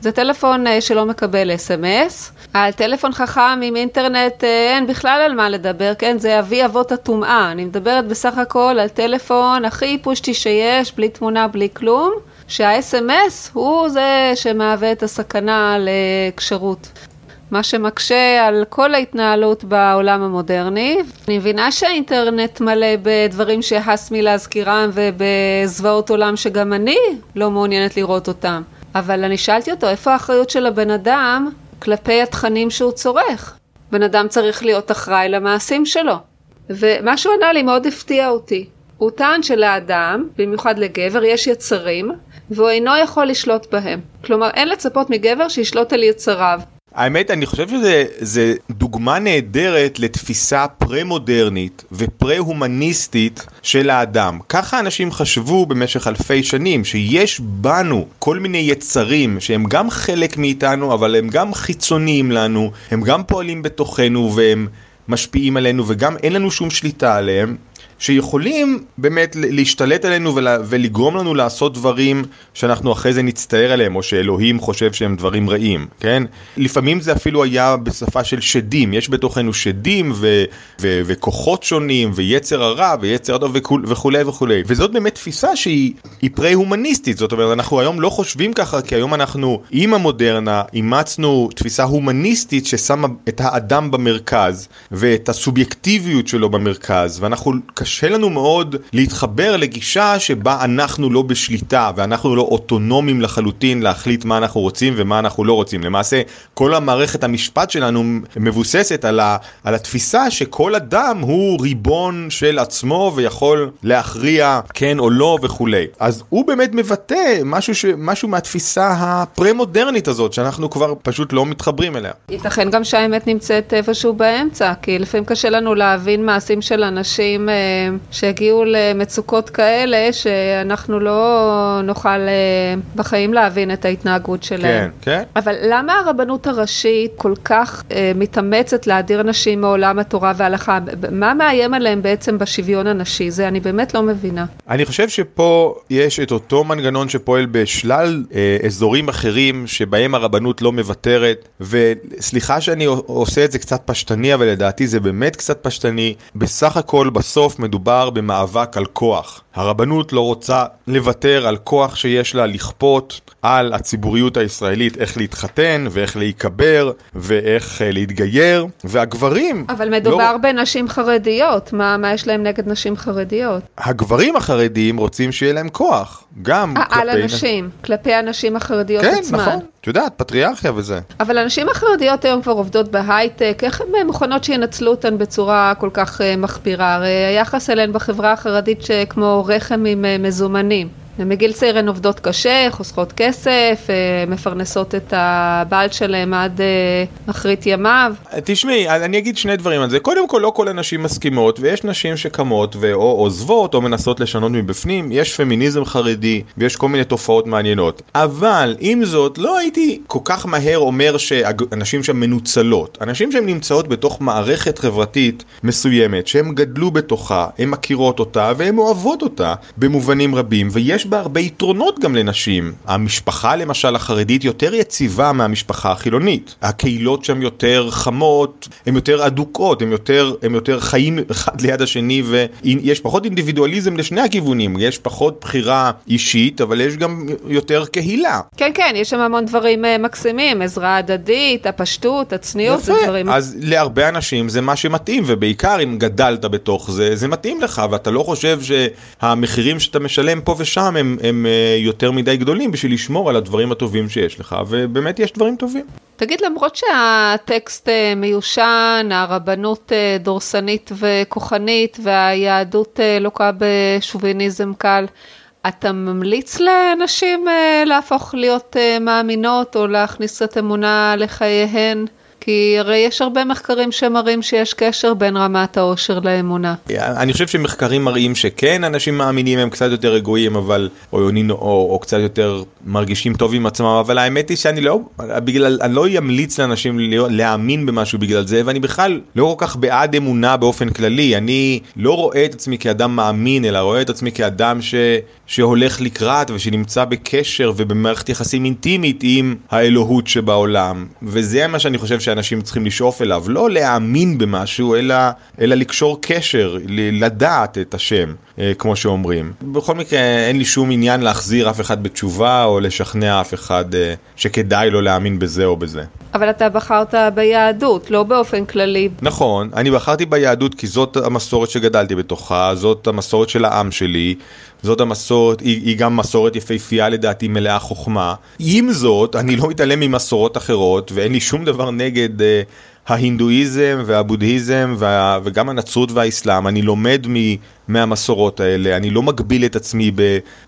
זה טלפון שלא מקבל אס.אם.אס. על טלפון חכם עם אינטרנט אין בכלל על מה לדבר, כן? זה אבי אבות הטומאה. אני מדברת בסך הכל על טלפון הכי פושטי שיש, בלי תמונה, בלי כלום. שה-SMS הוא זה שמהווה את הסכנה לכשרות. מה שמקשה על כל ההתנהלות בעולם המודרני. אני מבינה שהאינטרנט מלא בדברים שהס מלהזכירם ובזוועות עולם שגם אני לא מעוניינת לראות אותם. אבל אני שאלתי אותו, איפה האחריות של הבן אדם כלפי התכנים שהוא צורך? בן אדם צריך להיות אחראי למעשים שלו. ומה שהוא ענה לי מאוד הפתיע אותי. הוא טען שלאדם, במיוחד לגבר, יש יצרים, והוא אינו יכול לשלוט בהם. כלומר, אין לצפות מגבר שישלוט על יצריו. האמת, אני חושב שזה דוגמה נהדרת לתפיסה פרה-מודרנית ופרה-הומניסטית של האדם. ככה אנשים חשבו במשך אלפי שנים, שיש בנו כל מיני יצרים שהם גם חלק מאיתנו, אבל הם גם חיצוניים לנו, הם גם פועלים בתוכנו והם משפיעים עלינו וגם אין לנו שום שליטה עליהם. שיכולים באמת להשתלט עלינו ולגרום לנו לעשות דברים שאנחנו אחרי זה נצטער עליהם, או שאלוהים חושב שהם דברים רעים, כן? לפעמים זה אפילו היה בשפה של שדים, יש בתוכנו שדים ו- ו- וכוחות שונים, ויצר הרע, ויצר הטוב וכולי וכולי. וזאת באמת תפיסה שהיא פרה-הומניסטית, זאת אומרת, אנחנו היום לא חושבים ככה, כי היום אנחנו עם המודרנה אימצנו תפיסה הומניסטית ששמה את האדם במרכז, ואת הסובייקטיביות שלו במרכז, ואנחנו... קשה לנו מאוד להתחבר לגישה שבה אנחנו לא בשליטה ואנחנו לא אוטונומיים לחלוטין להחליט מה אנחנו רוצים ומה אנחנו לא רוצים. למעשה, כל המערכת המשפט שלנו מבוססת על, ה, על התפיסה שכל אדם הוא ריבון של עצמו ויכול להכריע כן או לא וכולי. אז הוא באמת מבטא משהו, ש, משהו מהתפיסה הפרה-מודרנית הזאת שאנחנו כבר פשוט לא מתחברים אליה. ייתכן גם שהאמת נמצאת איפשהו באמצע, כי לפעמים קשה לנו להבין מעשים של אנשים אה, שהגיעו למצוקות כאלה שאנחנו לא נוכל אה, בחיים להבין את ההתנהגות שלהם. כן, כן. אבל למה הרבנות הראשית כל כך אה, מתאמצת להדיר נשים מעולם התורה וההלכה? מה מאיים עליהם בעצם בשוויון הנשי? זה אני באמת לא מבינה. אני חושב שפה יש את אותו מנגנון שפועל בשלל אה, אזורים אחרים שבהם הרבנות לא מוותרת, וסליחה שאני עושה את זה קצת פשטני, אבל לדעתי זה באמת קצת פשטני. בסך הכל בסוף מדובר במאבק על כוח. הרבנות לא רוצה לוותר על כוח שיש לה לכפות על הציבוריות הישראלית איך להתחתן ואיך להיקבר ואיך uh, להתגייר, והגברים... אבל מדובר לא... בנשים חרדיות, מה, מה יש להם נגד נשים חרדיות? הגברים החרדיים רוצים שיהיה להם כוח, גם 아, כלפי... על הנשים, כלפי הנשים החרדיות כן, עצמן. כן, נכון. את יודעת, פטריארכיה וזה. אבל הנשים החרדיות היום כבר עובדות בהייטק, איך הן מוכנות שינצלו אותן בצורה כל כך uh, מחפירה? הרי היחס אליהן בחברה החרדית שכמו רחם עם uh, מזומנים. ומגיל צעיר הן עובדות קשה, חוסכות כסף, אה, מפרנסות את הבעל שלהם עד אה, אחרית ימיו. תשמעי, אני אגיד שני דברים על זה. קודם כל, לא כל הנשים מסכימות, ויש נשים שקמות ואו עוזבות או מנסות לשנות מבפנים. יש פמיניזם חרדי, ויש כל מיני תופעות מעניינות. אבל, עם זאת, לא הייתי כל כך מהר אומר שהנשים שם מנוצלות. הנשים שהן נמצאות בתוך מערכת חברתית מסוימת, שהן גדלו בתוכה, הן מכירות אותה, והן אוהבות אותה במובנים רבים, ויש יש בה הרבה יתרונות גם לנשים. המשפחה למשל החרדית יותר יציבה מהמשפחה החילונית. הקהילות שם יותר חמות, הן יותר אדוקות, הן יותר, הם יותר חיים אחד ליד השני ויש פחות אינדיבידואליזם לשני הכיוונים. יש פחות בחירה אישית, אבל יש גם יותר קהילה. כן, כן, יש שם המון דברים uh, מקסימים, עזרה הדדית, הפשטות, הצניעות, זה דברים... אז להרבה אנשים זה מה שמתאים, ובעיקר אם גדלת בתוך זה, זה מתאים לך, ואתה לא חושב שהמחירים שאתה משלם פה ושם עצמם הם, הם אה, יותר מדי גדולים בשביל לשמור על הדברים הטובים שיש לך, ובאמת יש דברים טובים. תגיד, למרות שהטקסט אה, מיושן, הרבנות אה, דורסנית וכוחנית, והיהדות לוקה בשוביניזם קל, אתה ממליץ לנשים להפוך להיות מאמינות או להכניס את אמונה לחייהן? כי הרי יש הרבה מחקרים שמראים שיש קשר בין רמת העושר לאמונה. אני חושב שמחקרים מראים שכן, אנשים מאמינים הם קצת יותר רגועים, אבל, או, או, או, קצת יותר מרגישים טוב עם עצמם, אבל האמת היא שאני לא, בגלל, אני לא אמליץ לאנשים להאמין במשהו בגלל זה, ואני בכלל לא כל כך בעד אמונה באופן כללי. אני לא רואה את עצמי כאדם מאמין, אלא רואה את עצמי כאדם ש, שהולך לקראת ושנמצא בקשר ובמערכת יחסים אינטימית עם האלוהות שבעולם. וזה מה שאני חושב שאנשים צריכים לשאוף אליו, לא להאמין במשהו, אלא, אלא לקשור קשר, לדעת את השם, אה, כמו שאומרים. בכל מקרה, אין לי שום עניין להחזיר אף אחד בתשובה, או לשכנע אף אחד אה, שכדאי לו להאמין בזה או בזה. אבל אתה בחרת ביהדות, לא באופן כללי. נכון, אני בחרתי ביהדות כי זאת המסורת שגדלתי בתוכה, זאת המסורת של העם שלי, זאת המסורת, היא, היא גם מסורת יפהפייה לדעתי מלאה חוכמה. עם זאת, אני לא מתעלם ממסורות אחרות, ואין לי שום דבר נגד... uh, ההינדואיזם והבודהיזם וה, וגם הנצרות והאסלאם, אני לומד מ, מהמסורות האלה, אני לא מגביל את עצמי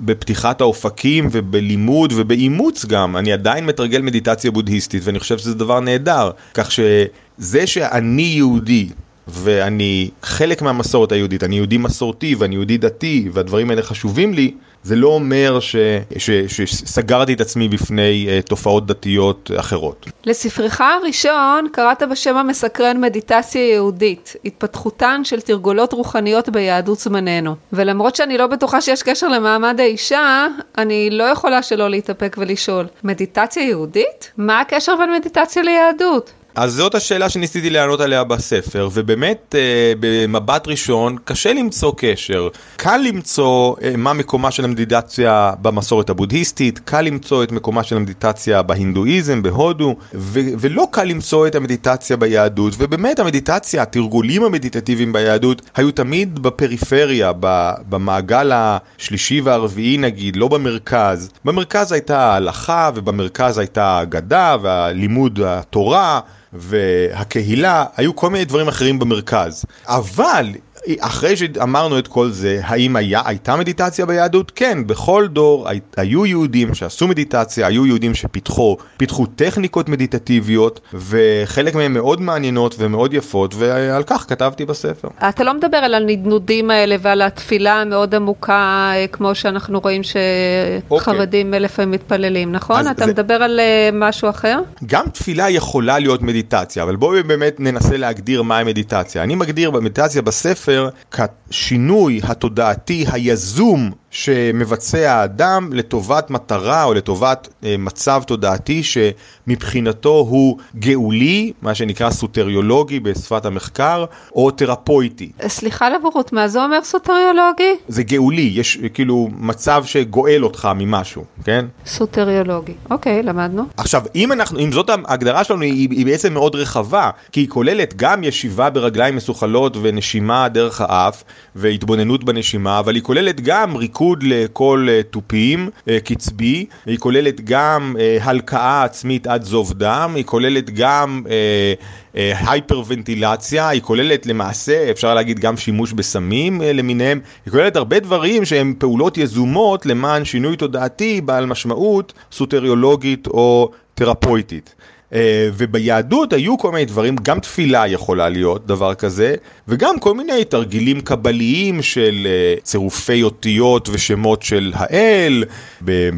בפתיחת האופקים ובלימוד ובאימוץ גם, אני עדיין מתרגל מדיטציה בודהיסטית ואני חושב שזה דבר נהדר, כך שזה שאני יהודי ואני חלק מהמסורת היהודית, אני יהודי מסורתי ואני יהודי דתי והדברים האלה חשובים לי, זה לא אומר ש, ש, שסגרתי את עצמי בפני uh, תופעות דתיות אחרות. לספרך הראשון קראת בשם המסקרן מדיטציה יהודית, התפתחותן של תרגולות רוחניות ביהדות זמננו. ולמרות שאני לא בטוחה שיש קשר למעמד האישה, אני לא יכולה שלא להתאפק ולשאול, מדיטציה יהודית? מה הקשר בין מדיטציה ליהדות? אז זאת השאלה שניסיתי לענות עליה בספר, ובאמת אה, במבט ראשון קשה למצוא קשר. קל למצוא אה, מה מקומה של המדיטציה במסורת הבודהיסטית, קל למצוא את מקומה של המדיטציה בהינדואיזם, בהודו, ו- ולא קל למצוא את המדיטציה ביהדות, ובאמת המדיטציה, התרגולים המדיטטיביים ביהדות היו תמיד בפריפריה, ב- במעגל השלישי והרביעי נגיד, לא במרכז. במרכז הייתה ההלכה, ובמרכז הייתה האגדה והלימוד התורה. והקהילה, היו כל מיני דברים אחרים במרכז. אבל אחרי שאמרנו את כל זה, האם היה, הייתה מדיטציה ביהדות? כן, בכל דור הי, היו יהודים שעשו מדיטציה, היו יהודים שפיתחו פיתחו טכניקות מדיטטיביות, וחלק מהן מאוד מעניינות ומאוד יפות, ועל כך כתבתי בספר. אתה לא מדבר על הנדנודים האלה ועל התפילה המאוד עמוקה, אה, כמו שאנחנו רואים שחרדים אוקיי. לפעמים מתפללים, נכון? אתה זה... מדבר על אה, משהו אחר? גם תפילה יכולה להיות מדיטציה, אבל בואו באמת ננסה להגדיר מהי מדיטציה. אני מגדיר במדיטציה בספר כשינוי התודעתי היזום שמבצע האדם לטובת מטרה או לטובת אה, מצב תודעתי שמבחינתו הוא גאולי, מה שנקרא סוטריולוגי בשפת המחקר, או תרפויטי. סליחה לבורות, מה זה אומר סוטריולוגי? זה גאולי, יש כאילו מצב שגואל אותך ממשהו, כן? סוטריולוגי, אוקיי, למדנו. עכשיו, אם אנחנו, אם זאת ההגדרה שלנו, היא, היא בעצם מאוד רחבה, כי היא כוללת גם ישיבה ברגליים מסוכלות ונשימה דרך האף, והתבוננות בנשימה, אבל היא כוללת גם ריקוד. מיקוד לכל אה, תופים אה, קצבי, היא כוללת גם אה, הלקאה עצמית עד זוב דם, היא כוללת גם הייפרוונטילציה, היא כוללת למעשה, אפשר להגיד גם שימוש בסמים למיניהם, היא כוללת הרבה דברים שהם פעולות יזומות למען שינוי תודעתי בעל משמעות סוטריולוגית או תרפויטית. אה, וביהדות היו כל מיני דברים, גם תפילה יכולה להיות דבר כזה, וגם כל מיני תרגילים קבליים של אה, צירופי אותיות ושמות של האל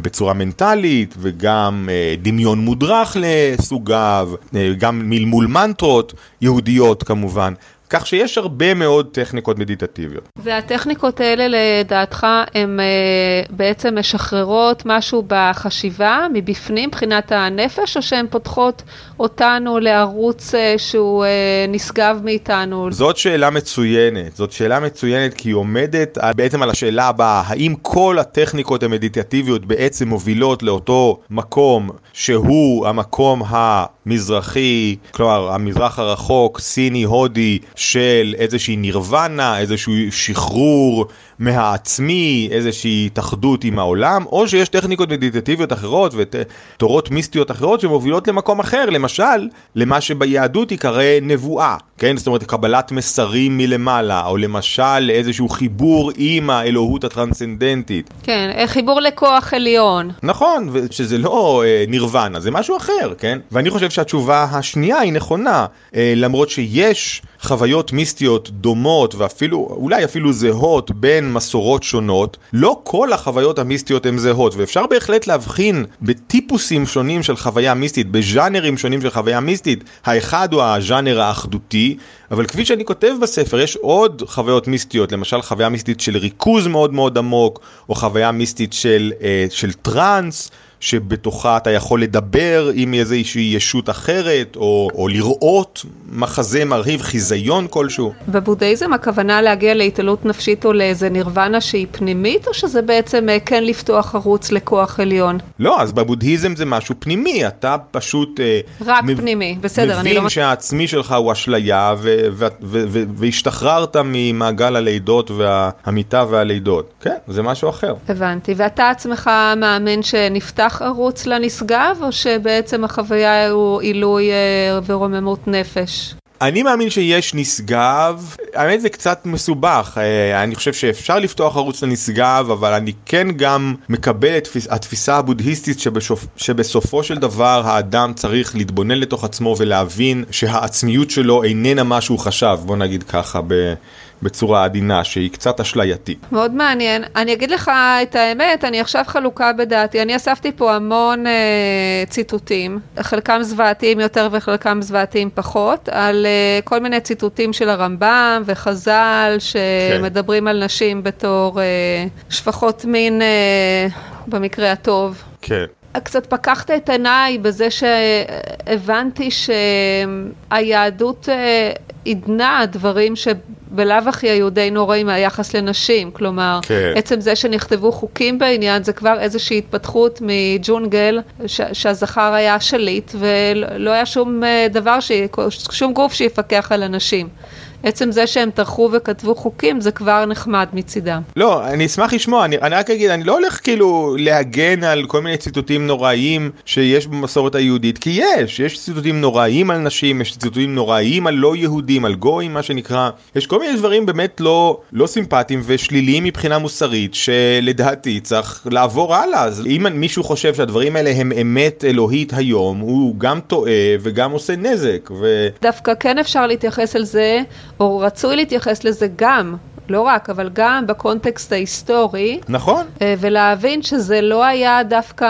בצורה מנטלית, וגם אה, דמיון מודרך לסוגיו, גם מלמול מנטרות יהודיות כמובן. כך שיש הרבה מאוד טכניקות מדיטטיביות. והטכניקות האלה לדעתך הן uh, בעצם משחררות משהו בחשיבה מבפנים, מבחינת הנפש, או שהן פותחות אותנו לערוץ uh, שהוא uh, נשגב מאיתנו? זאת שאלה מצוינת, זאת שאלה מצוינת כי היא עומדת בעצם על השאלה הבאה, האם כל הטכניקות המדיטטיביות בעצם מובילות לאותו מקום שהוא המקום המזרחי, כלומר המזרח הרחוק, סיני, הודי, של איזושהי נירוונה, איזשהו שחרור מהעצמי, איזושהי התאחדות עם העולם, או שיש טכניקות מדיטטיביות אחרות ותורות מיסטיות אחרות שמובילות למקום אחר, למשל, למה שביהדות ייקרא נבואה, כן? זאת אומרת, קבלת מסרים מלמעלה, או למשל איזשהו חיבור עם האלוהות הטרנסצנדנטית. כן, אה, חיבור לכוח עליון. נכון, שזה לא אה, נירוונה, זה משהו אחר, כן? ואני חושב שהתשובה השנייה היא נכונה, אה, למרות שיש חוויות מיסטיות דומות ואפילו, אולי אפילו זהות בין מסורות שונות, לא כל החוויות המיסטיות הן זהות, ואפשר בהחלט להבחין בטיפוסים שונים של חוויה מיסטית, בז'אנרים שונים של חוויה מיסטית. האחד הוא הז'אנר האחדותי, אבל כפי שאני כותב בספר, יש עוד חוויות מיסטיות, למשל חוויה מיסטית של ריכוז מאוד מאוד עמוק, או חוויה מיסטית של, אה, של טראנס. שבתוכה אתה יכול לדבר עם איזושהי ישות אחרת, או, או לראות מחזה מרהיב, חיזיון כלשהו. בבודהיזם הכוונה להגיע להתעלות נפשית או לאיזה נירוונה שהיא פנימית, או שזה בעצם אה, כן לפתוח ערוץ לכוח עליון? לא, אז בבודהיזם זה משהו פנימי, אתה פשוט... אה, רק מב... פנימי, בסדר, אני לא... מבין שהעצמי שלך הוא אשליה, והשתחררת ממעגל הלידות והמיטה והלידות. כן, זה משהו אחר. הבנתי, ואתה עצמך מאמין שנפתח נפתח ערוץ לנשגב, או שבעצם החוויה הוא עילוי אה, ורוממות נפש? אני מאמין שיש נשגב, האמת זה קצת מסובך, אה, אני חושב שאפשר לפתוח ערוץ לנשגב, אבל אני כן גם מקבל את התפיסה הבודהיסטית שבשופ... שבסופו של דבר האדם צריך להתבונן לתוך עצמו ולהבין שהעצמיות שלו איננה מה שהוא חשב, בוא נגיד ככה ב... בצורה עדינה, שהיא קצת אשלייתית. מאוד מעניין. אני אגיד לך את האמת, אני עכשיו חלוקה בדעתי. אני אספתי פה המון אה, ציטוטים, חלקם זוועתיים יותר וחלקם זוועתיים פחות, על אה, כל מיני ציטוטים של הרמב"ם וחז"ל, שמדברים כן. על נשים בתור אה, שפחות מין, אה, במקרה הטוב. כן. קצת פקחת את עיניי בזה שהבנתי שהיהדות עידנה דברים שבלאו הכי היו די נוראים מהיחס לנשים, כלומר, כן. עצם זה שנכתבו חוקים בעניין זה כבר איזושהי התפתחות מג'ונגל ש- שהזכר היה שליט ולא היה שום דבר, ש- שום גוף שיפקח על הנשים. עצם זה שהם טרחו וכתבו חוקים זה כבר נחמד מצידם. לא, אני אשמח לשמוע, אני, אני רק אגיד, אני לא הולך כאילו להגן על כל מיני ציטוטים נוראיים שיש במסורת היהודית, כי יש, יש ציטוטים נוראיים על נשים, יש ציטוטים נוראיים על לא יהודים, על גויים מה שנקרא, יש כל מיני דברים באמת לא, לא סימפטיים ושליליים מבחינה מוסרית, שלדעתי צריך לעבור הלאה, אז אם מישהו חושב שהדברים האלה הם אמת אלוהית היום, הוא גם טועה וגם עושה נזק. ו... דווקא כן אפשר להתייחס על זה. או רצוי להתייחס לזה גם, לא רק, אבל גם בקונטקסט ההיסטורי. נכון. אה, ולהבין שזה לא היה דווקא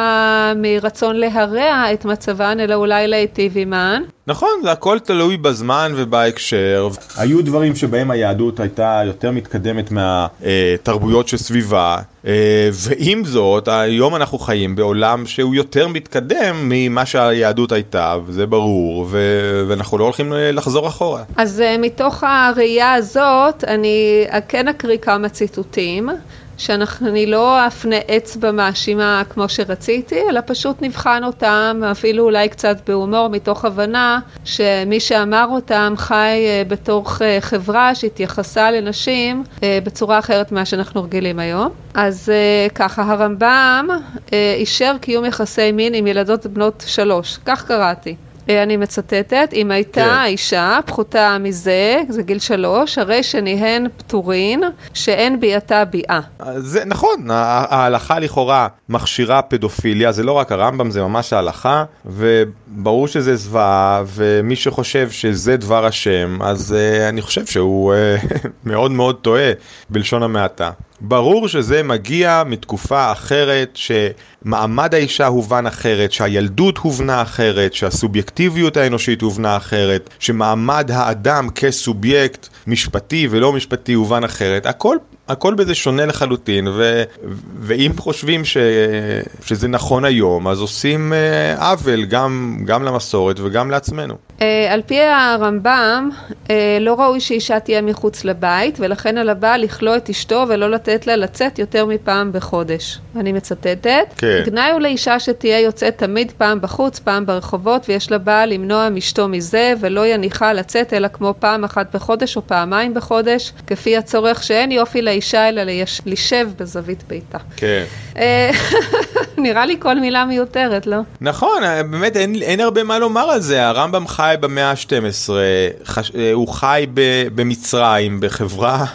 מרצון להרע את מצבן, אלא אולי להיטיב עימן. נכון, זה הכל תלוי בזמן ובהקשר. היו דברים שבהם היהדות הייתה יותר מתקדמת מהתרבויות שסביבה, אה, ועם זאת, היום אנחנו חיים בעולם שהוא יותר מתקדם ממה שהיהדות הייתה, וזה ברור, ואנחנו לא הולכים לחזור אחורה. אז אה, מתוך הראייה הזאת, אני כן אקריא כמה ציטוטים. שאני לא אפנה אצבע מאשימה כמו שרציתי, אלא פשוט נבחן אותם, אפילו אולי קצת בהומור, מתוך הבנה שמי שאמר אותם חי אה, בתוך אה, חברה שהתייחסה לנשים אה, בצורה אחרת ממה שאנחנו רגילים היום. אז ככה, הרמב"ם אישר קיום יחסי מין עם ילדות בנות שלוש, כך קראתי. אה, אני מצטטת, אם הייתה כן. אישה פחותה מזה, זה גיל שלוש, הרי שניהן פטורין, שאין ביאתה ביאה. זה נכון, ההלכה לכאורה מכשירה פדופיליה, זה לא רק הרמב"ם, זה ממש ההלכה, וברור שזה זוועה, ומי שחושב שזה דבר השם, אז uh, אני חושב שהוא uh, [LAUGHS] מאוד מאוד טועה, בלשון המעטה. ברור שזה מגיע מתקופה אחרת, שמעמד האישה הובן אחרת, שהילדות הובנה אחרת, שהסובייקטיביות האנושית הובנה אחרת, שמעמד האדם כסובייקט משפטי ולא משפטי הובן אחרת. הכל הכל בזה שונה לחלוטין, ו, ואם חושבים ש, שזה נכון היום, אז עושים אה, עוול גם, גם למסורת וגם לעצמנו. אה, על פי הרמב"ם, אה, לא ראוי שאישה תהיה מחוץ לבית, ולכן על הבעל לכלוא את אשתו ולא לתת לה לצאת יותר מפעם בחודש. אני מצטטת. כן. גנאי הוא לאישה שתהיה יוצאת תמיד פעם בחוץ, פעם ברחובות, ויש לה בעל למנוע מאשתו מזה, ולא יניחה לצאת אלא כמו פעם אחת בחודש או פעמיים בחודש, כפי הצורך שאין יופי לאישה אלא לישב בזווית ביתה. כן. אה, [LAUGHS] נראה לי כל מילה מיותרת, לא? נכון, באמת אין, אין הרבה מה לומר על זה. הרמב"ם חי במאה ה-12, חש... הוא חי במצרים, בחברה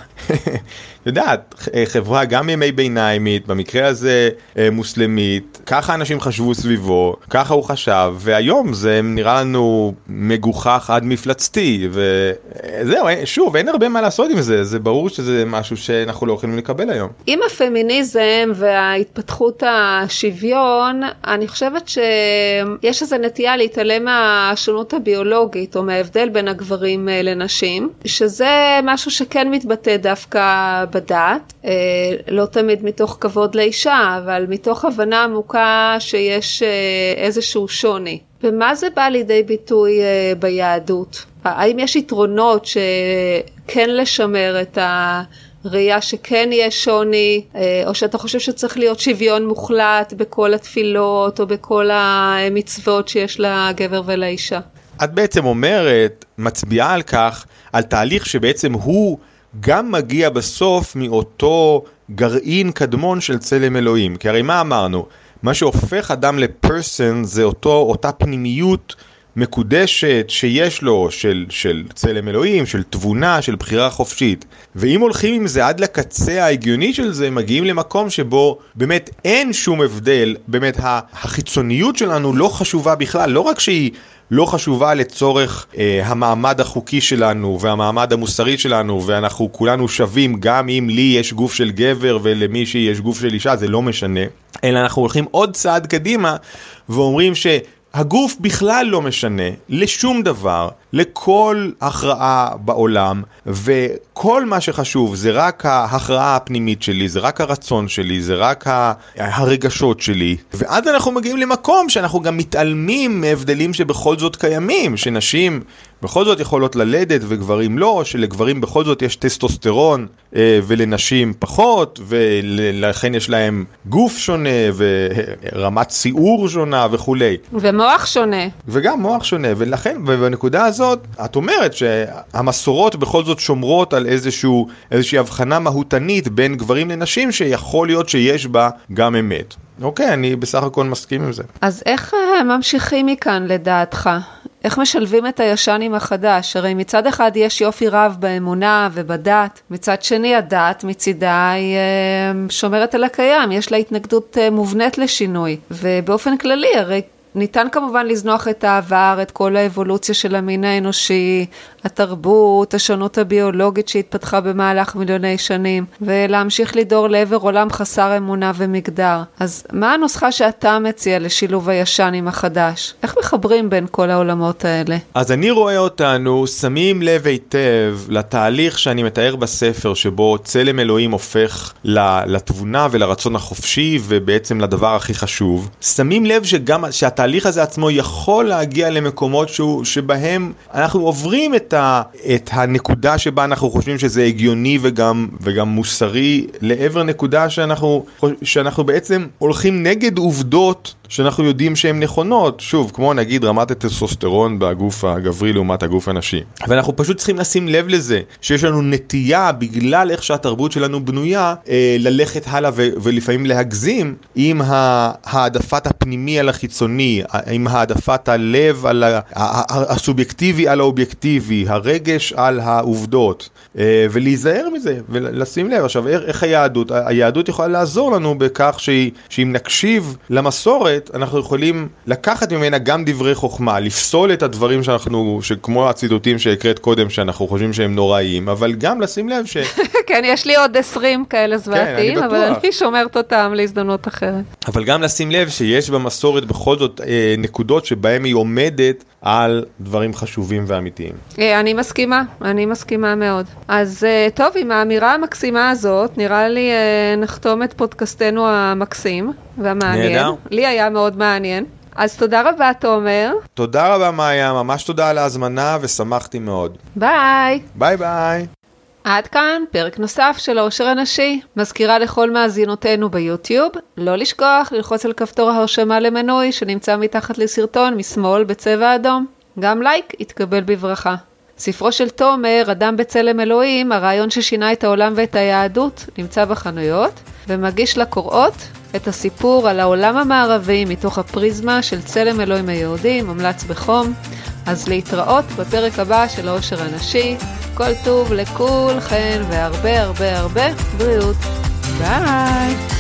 יודעת, חברה גם ימי ביניימית, במקרה הזה אה, מוסלמית, ככה אנשים חשבו סביבו, ככה הוא חשב, והיום זה נראה לנו מגוחך עד מפלצתי, וזהו, שוב, אין הרבה מה לעשות עם זה, זה ברור שזה משהו שאנחנו לא יכולים לקבל היום. עם הפמיניזם וההתפתחות השוויון, אני חושבת שיש איזו נטייה להתעלם מהשונות הביולוגית, או מההבדל בין הגברים אה, לנשים, שזה משהו שכן מתבטא דווקא בדת, אה, לא תמיד מתוך כבוד לאישה, אבל מתוך הבנה עמוקה שיש אה, איזשהו שוני. ומה זה בא לידי ביטוי אה, ביהדות? האם יש יתרונות שכן לשמר את ה... ראייה שכן יש שוני, או שאתה חושב שצריך להיות שוויון מוחלט בכל התפילות או בכל המצוות שיש לגבר ולאישה. את בעצם אומרת, מצביעה על כך, על תהליך שבעצם הוא גם מגיע בסוף מאותו גרעין קדמון של צלם אלוהים. כי הרי מה אמרנו? מה שהופך אדם לפרסון זה אותו, אותה פנימיות מקודשת שיש לו של, של צלם אלוהים, של תבונה, של בחירה חופשית. ואם הולכים עם זה עד לקצה ההגיוני של זה, מגיעים למקום שבו באמת אין שום הבדל, באמת החיצוניות שלנו לא חשובה בכלל, לא רק שהיא לא חשובה לצורך אה, המעמד החוקי שלנו והמעמד המוסרי שלנו ואנחנו כולנו שווים גם אם לי יש גוף של גבר ולמישהי יש גוף של אישה זה לא משנה אלא אנחנו הולכים עוד צעד קדימה ואומרים שהגוף בכלל לא משנה לשום דבר לכל הכרעה בעולם, וכל מה שחשוב זה רק ההכרעה הפנימית שלי, זה רק הרצון שלי, זה רק הרגשות שלי, ואז אנחנו מגיעים למקום שאנחנו גם מתעלמים מהבדלים שבכל זאת קיימים, שנשים בכל זאת יכולות ללדת וגברים לא, שלגברים בכל זאת יש טסטוסטרון אה, ולנשים פחות, ולכן יש להם גוף שונה ורמת ציעור שונה וכולי. ומוח שונה. וגם מוח שונה, ולכן, ובנקודה הזאת, את אומרת שהמסורות בכל זאת שומרות על איזשהו, איזושהי הבחנה מהותנית בין גברים לנשים, שיכול להיות שיש בה גם אמת. אוקיי, אני בסך הכל מסכים עם זה. אז איך אה, ממשיכים מכאן לדעתך? איך משלבים את הישן עם החדש? הרי מצד אחד יש יופי רב באמונה ובדת, מצד שני הדת מצידה היא אה, שומרת על הקיים, יש לה התנגדות אה, מובנית לשינוי, ובאופן כללי הרי ניתן כמובן לזנוח את העבר, את כל האבולוציה של המין האנושי, התרבות, השונות הביולוגית שהתפתחה במהלך מיליוני שנים, ולהמשיך לדור לעבר עולם חסר אמונה ומגדר. אז מה הנוסחה שאתה מציע לשילוב הישן עם החדש? איך מחברים בין כל העולמות האלה? אז אני רואה אותנו שמים לב היטב לתהליך שאני מתאר בספר, שבו צלם אלוהים הופך לתבונה ולרצון החופשי, ובעצם לדבר הכי חשוב. שמים לב שגם, שהתהליך הזה עצמו יכול להגיע למקומות שהוא, שבהם אנחנו עוברים את ה, את הנקודה שבה אנחנו חושבים שזה הגיוני וגם, וגם מוסרי לעבר נקודה שאנחנו, שאנחנו בעצם הולכים נגד עובדות שאנחנו יודעים שהן נכונות, שוב, כמו נגיד רמת הטסוסטרון בגוף הגברי לעומת הגוף הנשי. ואנחנו פשוט צריכים לשים לב לזה, שיש לנו נטייה, בגלל איך שהתרבות שלנו בנויה, אה, ללכת הלאה ולפעמים להגזים עם העדפת הפנימי על החיצוני, עם העדפת הלב על הסובייקטיבי על האובייקטיבי, הרגש על העובדות, ולהיזהר מזה, ולשים לב. עכשיו, איך היהדות, היהדות יכולה לעזור לנו בכך שהיא, שאם נקשיב למסורת, אנחנו יכולים לקחת ממנה גם דברי חוכמה, לפסול את הדברים שאנחנו, שכמו הציטוטים שהקראת קודם, שאנחנו חושבים שהם נוראיים, אבל גם לשים לב ש... [LAUGHS] כן, יש לי עוד 20 כאלה זוועתיים, כן, אבל אני שומרת אותם להזדמנות אחרת. אבל גם לשים לב שיש במסורת בכל זאת אה, נקודות שבהן היא עומדת על דברים חשובים ואמיתיים. אה, אני מסכימה, אני מסכימה מאוד. אז אה, טוב, עם האמירה המקסימה הזאת, נראה לי אה, נחתום את פודקאסטנו המקסים והמעניין. נהדר. לי היה מאוד מעניין. אז תודה רבה, תומר. תודה רבה, מאיה, ממש תודה על ההזמנה ושמחתי מאוד. ביי. ביי ביי. עד כאן פרק נוסף של העושר הנשי. מזכירה לכל מאזינותינו ביוטיוב, לא לשכוח ללחוץ על כפתור ההרשמה למנוי שנמצא מתחת לסרטון משמאל בצבע אדום. גם לייק יתקבל בברכה. ספרו של תומר, אדם בצלם אלוהים, הרעיון ששינה את העולם ואת היהדות, נמצא בחנויות, ומגיש לקוראות את הסיפור על העולם המערבי מתוך הפריזמה של צלם אלוהים היהודי, מומלץ בחום. אז להתראות בפרק הבא של העושר הנשי. כל טוב לכולכן והרבה הרבה הרבה בריאות. ביי!